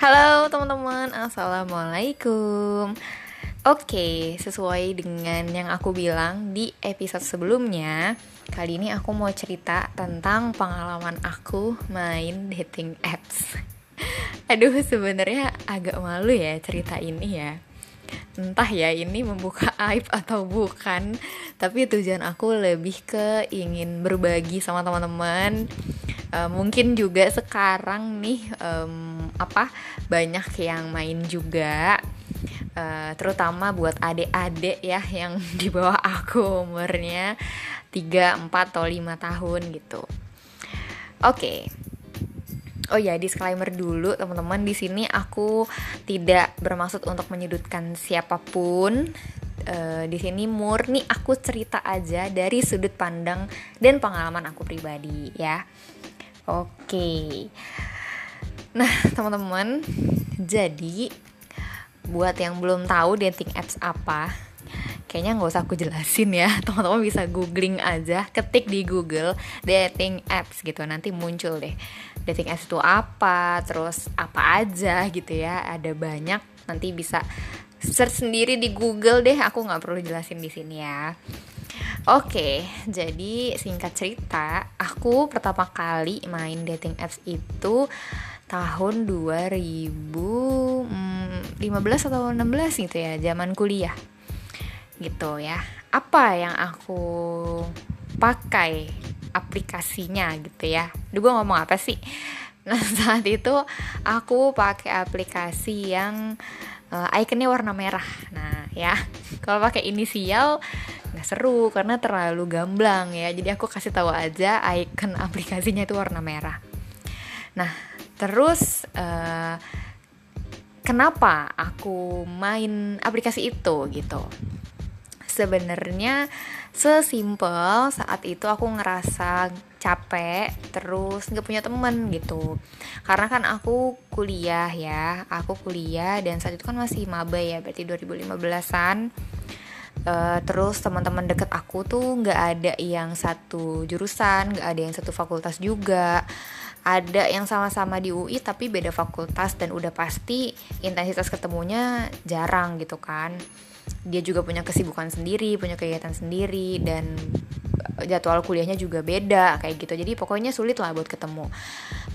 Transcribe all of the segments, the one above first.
Halo teman-teman, Assalamualaikum. Oke, sesuai dengan yang aku bilang di episode sebelumnya Kali ini aku mau cerita tentang pengalaman aku main dating apps. Aduh, sebenarnya agak malu ya cerita ini ya. Entah ya ini membuka aib atau bukan tapi tujuan aku lebih ke ingin berbagi sama teman-teman. Uh, mungkin juga sekarang nih um, apa banyak yang main juga uh, terutama buat adik-adik ya yang di bawah aku umurnya 3, 4 atau 5 tahun gitu oke okay Oh ya, disclaimer dulu teman-teman. Di sini aku tidak bermaksud untuk menyudutkan siapa pun. Uh, di sini murni aku cerita aja dari sudut pandang dan pengalaman aku pribadi ya. Oke. Nah, teman-teman, jadi buat yang belum tahu dating apps apa, kayaknya nggak usah aku jelasin ya. Teman-teman bisa googling aja ketik di Google dating apps gitu. Nanti muncul deh dating apps itu apa terus apa aja gitu ya. Ada banyak nanti bisa search sendiri di Google deh. Aku nggak perlu jelasin di sini ya. Oke, jadi singkat cerita, aku pertama kali main dating apps itu tahun 2015 atau 16 gitu ya, zaman kuliah. Gitu ya. Apa yang aku pakai aplikasinya gitu ya? Duh gue ngomong apa sih? Nah saat itu aku pakai aplikasi yang uh, warna merah. Nah ya. Kalau pakai inisial nggak seru karena terlalu gamblang ya. Jadi aku kasih tahu aja icon aplikasinya itu warna merah. Nah terus uh, kenapa aku main aplikasi itu gitu? Sebenarnya sesimpel saat itu aku ngerasa capek terus nggak punya temen gitu. Karena kan aku kuliah ya aku kuliah dan saat itu kan masih maba ya berarti 2015an uh, terus teman-teman deket aku tuh nggak ada yang satu jurusan nggak ada yang satu fakultas juga ada yang sama-sama di UI tapi beda fakultas dan udah pasti intensitas ketemunya jarang gitu kan. Dia juga punya kesibukan sendiri punya kegiatan sendiri dan jadwal kuliahnya juga beda kayak gitu. Jadi pokoknya sulit lah buat ketemu.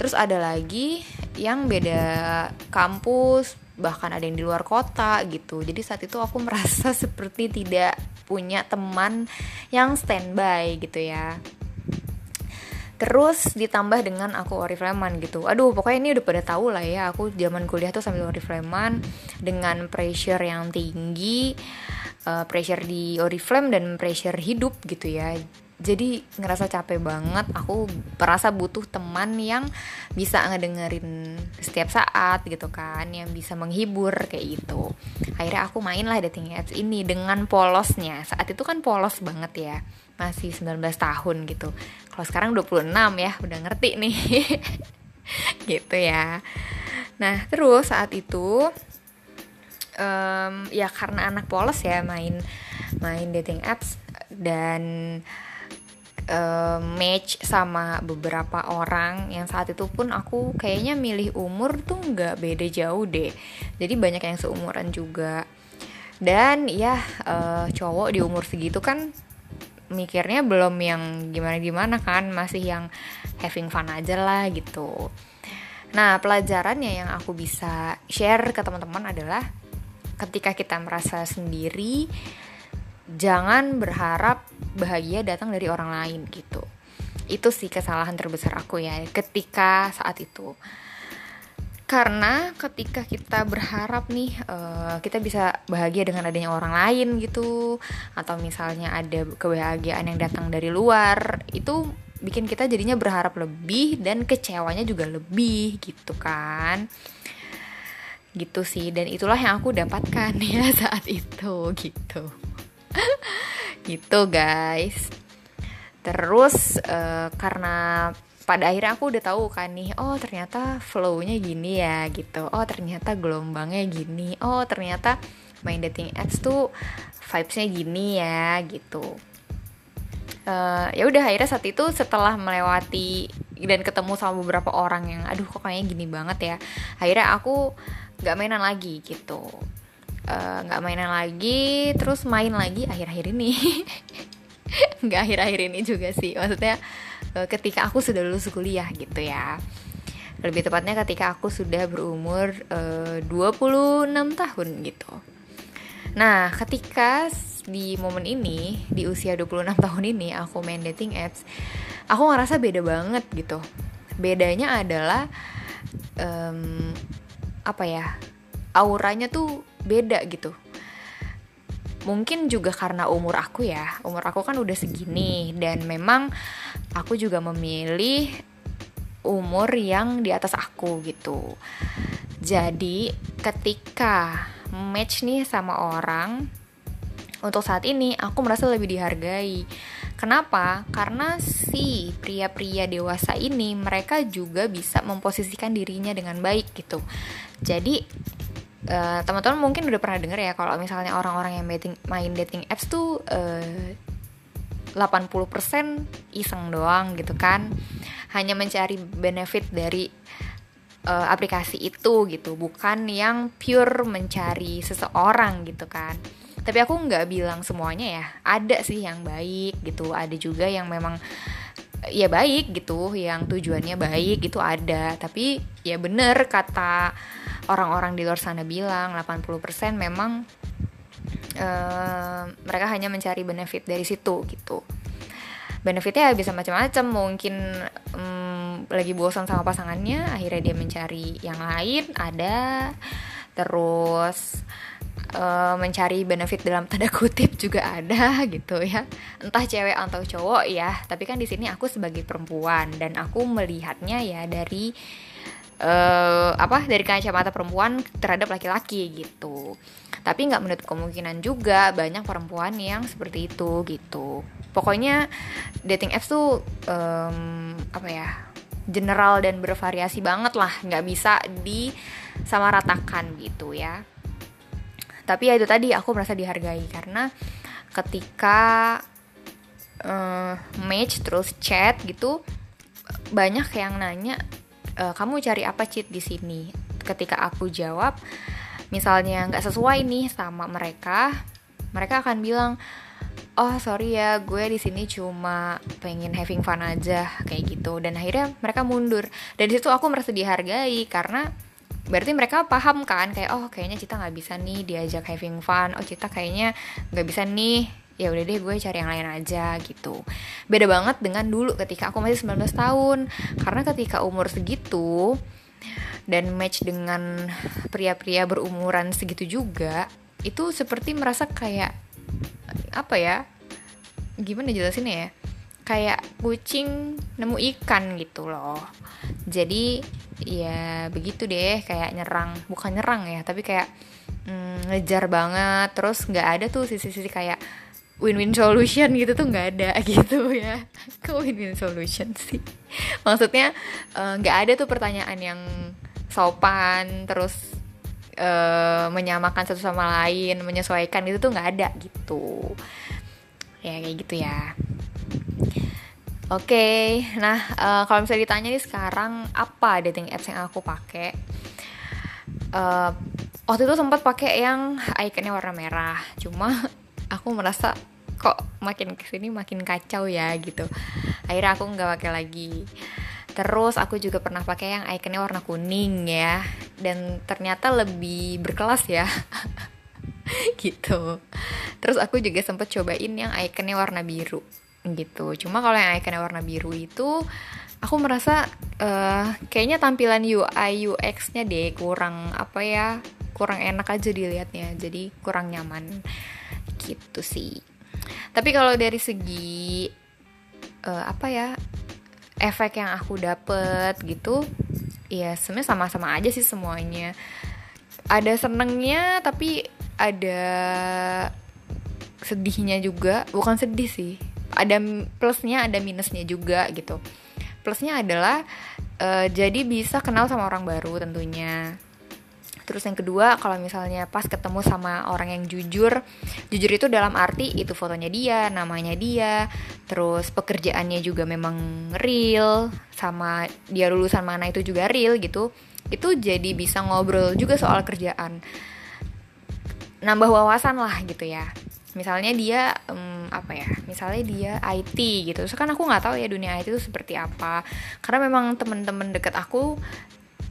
Terus ada lagi yang beda kampus bahkan ada yang di luar kota gitu. Jadi saat itu aku merasa seperti tidak punya teman yang standby gitu ya terus ditambah dengan aku orifleman gitu. Aduh pokoknya ini udah pada tahu lah ya aku zaman kuliah tuh sambil orifleman dengan pressure yang tinggi uh, pressure di oriflame dan pressure hidup gitu ya jadi ngerasa capek banget. Aku merasa butuh teman yang bisa ngedengerin setiap saat gitu kan yang bisa menghibur kayak gitu. Akhirnya aku main lah dating apps ini dengan polosnya. Saat itu kan polos banget ya masih 19 tahun gitu. Kalau sekarang 26 ya udah ngerti nih. Gitu ya. Nah terus saat itu um, ya karena anak polos ya main main dating apps dan uh, match sama beberapa orang yang saat itu pun aku kayaknya milih umur tuh nggak beda jauh deh. Jadi banyak yang seumuran juga. Dan ya uh, cowok di umur segitu kan mikirnya belum yang gimana-gimana kan masih yang having fun aja lah gitu. Nah pelajarannya yang aku bisa share ke teman-teman adalah ketika kita merasa sendiri jangan berharap bahagia datang dari orang lain gitu. Itu sih kesalahan terbesar aku ya ketika saat itu. Karena ketika kita berharap nih uh, kita bisa bahagia dengan adanya orang lain gitu. Atau misalnya ada kebahagiaan yang datang dari luar itu bikin kita jadinya berharap lebih dan kecewanya juga lebih gitu kan. Gitu sih dan itulah yang aku dapatkan ya saat itu gitu gitu guys. Terus uh, karena pada akhirnya aku udah tahu kan nih oh ternyata flownya gini ya gitu. Oh ternyata gelombangnya gini. Oh ternyata main dating apps tuh vibesnya gini ya gitu. Uh, ya udah akhirnya saat itu setelah melewati dan ketemu sama beberapa orang yang aduh kok kayaknya gini banget ya akhirnya aku nggak mainan lagi gitu nggak uh, mainan lagi terus main lagi akhir-akhir ini. Nggak akhir-akhir ini juga sih maksudnya uh, ketika aku sudah lulus kuliah gitu ya. Lebih tepatnya ketika aku sudah berumur uh, 26 tahun gitu. Nah ketika di momen ini di usia 26 tahun ini aku main dating apps aku ngerasa beda banget gitu. Bedanya adalah um, apa ya auranya tuh beda gitu mungkin juga karena umur aku ya umur aku kan udah segini dan memang aku juga memilih umur yang di atas aku gitu jadi ketika match nih sama orang untuk saat ini aku merasa lebih dihargai. Kenapa? Karena si pria-pria dewasa ini mereka juga bisa memposisikan dirinya dengan baik gitu. Jadi uh, teman-teman mungkin udah pernah dengar ya kalau misalnya orang-orang yang dating, main dating apps tuh uh, 80% iseng doang gitu kan. Hanya mencari benefit dari uh, aplikasi itu gitu, bukan yang pure mencari seseorang gitu kan. Tapi aku nggak bilang semuanya ya. Ada sih yang baik gitu. Ada juga yang memang ya baik gitu. Yang tujuannya baik itu ada. Tapi ya bener kata orang-orang di luar sana bilang 80% memang uh, mereka hanya mencari benefit dari situ gitu. Benefitnya bisa macam-macam mungkin um, lagi bosan sama pasangannya akhirnya dia mencari yang lain ada. Terus uh, mencari benefit dalam tanda kutip juga ada gitu ya. Entah cewek atau cowok ya tapi kan di sini aku sebagai perempuan dan aku melihatnya ya dari uh, apa dari kacamata perempuan terhadap laki-laki gitu. Tapi nggak menutup kemungkinan juga banyak perempuan yang seperti itu gitu. Pokoknya dating apps tuh um, apa ya general dan bervariasi banget lah. Nggak bisa disamaratakan gitu ya. Tapi ya itu tadi aku merasa dihargai karena ketika uh, match terus chat gitu banyak yang nanya e, kamu cari apa cheat di sini? Ketika aku jawab misalnya nggak sesuai nih sama mereka mereka akan bilang oh sorry ya gue di sini cuma pengen having fun aja kayak gitu. Dan akhirnya mereka mundur. Dan di situ aku merasa dihargai karena berarti mereka paham kan kayak oh kayaknya Cita nggak bisa nih diajak having fun. Oh Cita kayaknya nggak bisa nih ya udah deh gue cari yang lain aja gitu. Beda banget dengan dulu ketika aku masih 19 tahun. Karena ketika umur segitu dan match dengan pria-pria berumuran segitu juga itu seperti merasa kayak apa ya gimana jelasin ya kayak kucing nemu ikan gitu loh. Jadi ya begitu deh kayak nyerang bukan nyerang ya tapi kayak mm, ngejar banget. Terus nggak ada tuh sisi-sisi kayak win-win solution gitu tuh nggak ada gitu ya. Ke win-win solution sih? Maksudnya eh, nggak uh, ada tuh pertanyaan yang sopan terus uh, menyamakan satu sama lain menyesuaikan itu tuh nggak ada gitu. Ya kayak gitu ya. Oke, okay, nah uh, kalau misalnya ditanya nih sekarang apa dating apps yang aku pakai? Uh, waktu itu sempat pakai yang ikonnya warna merah, cuma aku merasa kok makin ke sini makin kacau ya gitu. Akhirnya aku nggak pakai lagi. Terus aku juga pernah pakai yang ikonnya warna kuning ya, dan ternyata lebih berkelas ya. gitu. Terus aku juga sempat cobain yang ikonnya warna biru gitu cuma kalau yang ikonnya warna biru itu aku merasa uh, kayaknya tampilan UI UX-nya deh kurang apa ya kurang enak aja dilihatnya jadi kurang nyaman. Gitu sih. Tapi kalau dari segi uh, apa ya efek yang aku dapet gitu ya sebenarnya sama-sama aja sih semuanya. Ada senengnya tapi ada sedihnya juga. Bukan sedih sih ada plusnya ada minusnya juga gitu. Plusnya adalah uh, jadi bisa kenal sama orang baru tentunya Terus yang kedua, kalau misalnya pas ketemu sama orang yang jujur, jujur itu dalam arti itu fotonya dia, namanya dia, terus pekerjaannya juga memang real, sama dia lulusan mana itu juga real gitu. Itu jadi bisa ngobrol juga soal kerjaan. Nambah wawasan lah gitu ya. Misalnya dia um, apa ya? Misalnya dia IT gitu. So kan aku nggak tahu ya dunia IT itu seperti apa. Karena memang temen-temen deket aku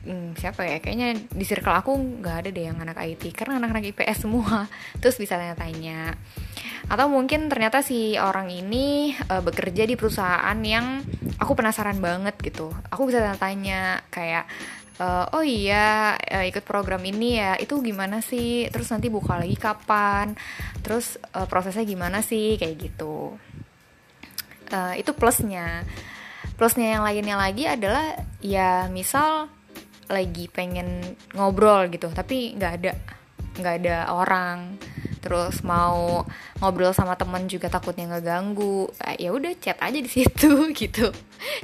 hmm, siapa ya kayaknya di circle aku nggak ada deh yang anak IT karena anak-anak IPS semua. Terus bisa tanya-tanya. Atau mungkin ternyata si orang ini uh, bekerja di perusahaan yang aku penasaran banget gitu. Aku bisa tanya-tanya kayak uh, oh iya uh, ikut program ini ya itu gimana sih? Terus nanti buka lagi kapan? Terus uh, prosesnya gimana sih? Kayak gitu. Uh, itu plusnya. Plusnya yang lainnya lagi adalah ya misal lagi pengen ngobrol gitu tapi nggak ada nggak ada orang. Terus mau ngobrol sama teman juga takutnya ngeganggu. Eh, ya udah chat aja di situ gitu.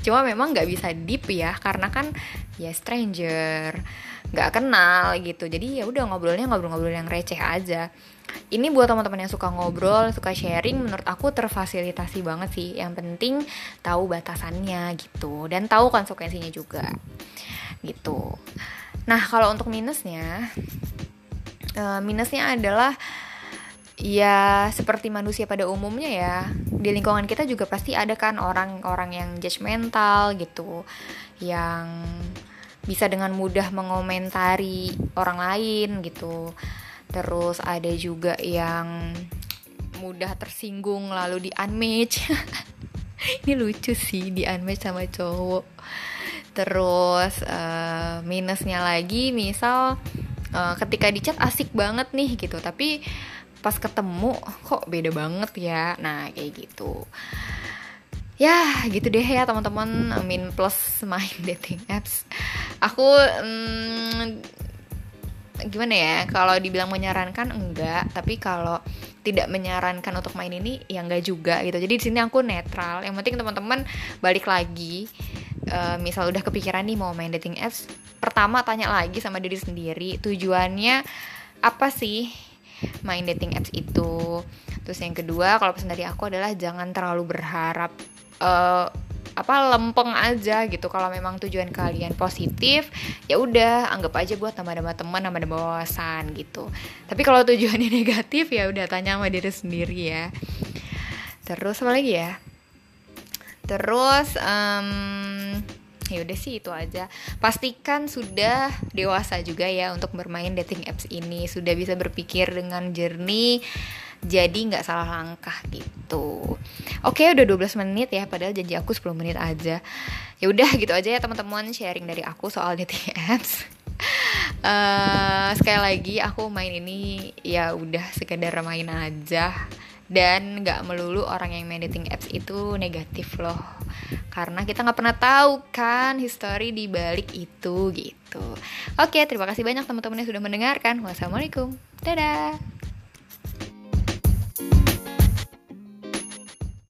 Cuma memang nggak bisa deep ya karena kan ya stranger nggak kenal gitu. Jadi ya udah ngobrolnya ngobrol-ngobrol yang receh aja. Ini buat teman-teman yang suka ngobrol suka sharing menurut aku terfasilitasi banget sih. Yang penting tahu batasannya gitu dan tahu konsekuensinya juga gitu. Nah, kalau untuk minusnya, uh, minusnya adalah ya seperti manusia pada umumnya ya di lingkungan kita juga pasti ada kan orang-orang yang judgmental gitu yang bisa dengan mudah mengomentari orang lain gitu. Terus ada juga yang mudah tersinggung lalu di unmatch. Ini lucu sih di unmatch sama cowok terus uh, minusnya lagi misal uh, ketika di chat asik banget nih gitu. Tapi pas ketemu kok beda banget ya? Nah kayak gitu. Ya gitu deh ya teman-teman. Min plus main dating apps. Aku hmm, gimana ya? Kalau dibilang menyarankan enggak. Tapi kalau tidak menyarankan untuk main ini ya enggak juga gitu. Jadi di sini aku netral. Yang penting teman-teman balik lagi uh, misal udah kepikiran nih mau main dating apps pertama tanya lagi sama diri sendiri tujuannya apa sih main dating apps itu? Terus yang kedua kalau pesan dari aku adalah jangan terlalu berharap uh, apa lempeng aja gitu. Kalau memang tujuan kalian positif ya udah anggap aja buat nambah-nambah teman nambah-nambah wawasan gitu. Tapi kalau tujuannya negatif ya udah tanya sama diri sendiri ya. Terus apa lagi ya terus um, ya sih itu aja. Pastikan sudah dewasa juga ya untuk bermain dating apps ini. Sudah bisa berpikir dengan jernih jadi nggak salah langkah gitu. Oke udah 12 menit ya padahal janji aku 10 menit aja. Ya udah gitu aja ya teman-teman sharing dari aku soal dating apps. Uh, sekali lagi aku main ini ya udah sekedar main aja dan nggak melulu orang yang main dating apps itu negatif loh. Karena kita nggak pernah tahu kan history di balik itu gitu. Oke terima kasih banyak teman-teman yang sudah mendengarkan. Wassalamualaikum. Dadah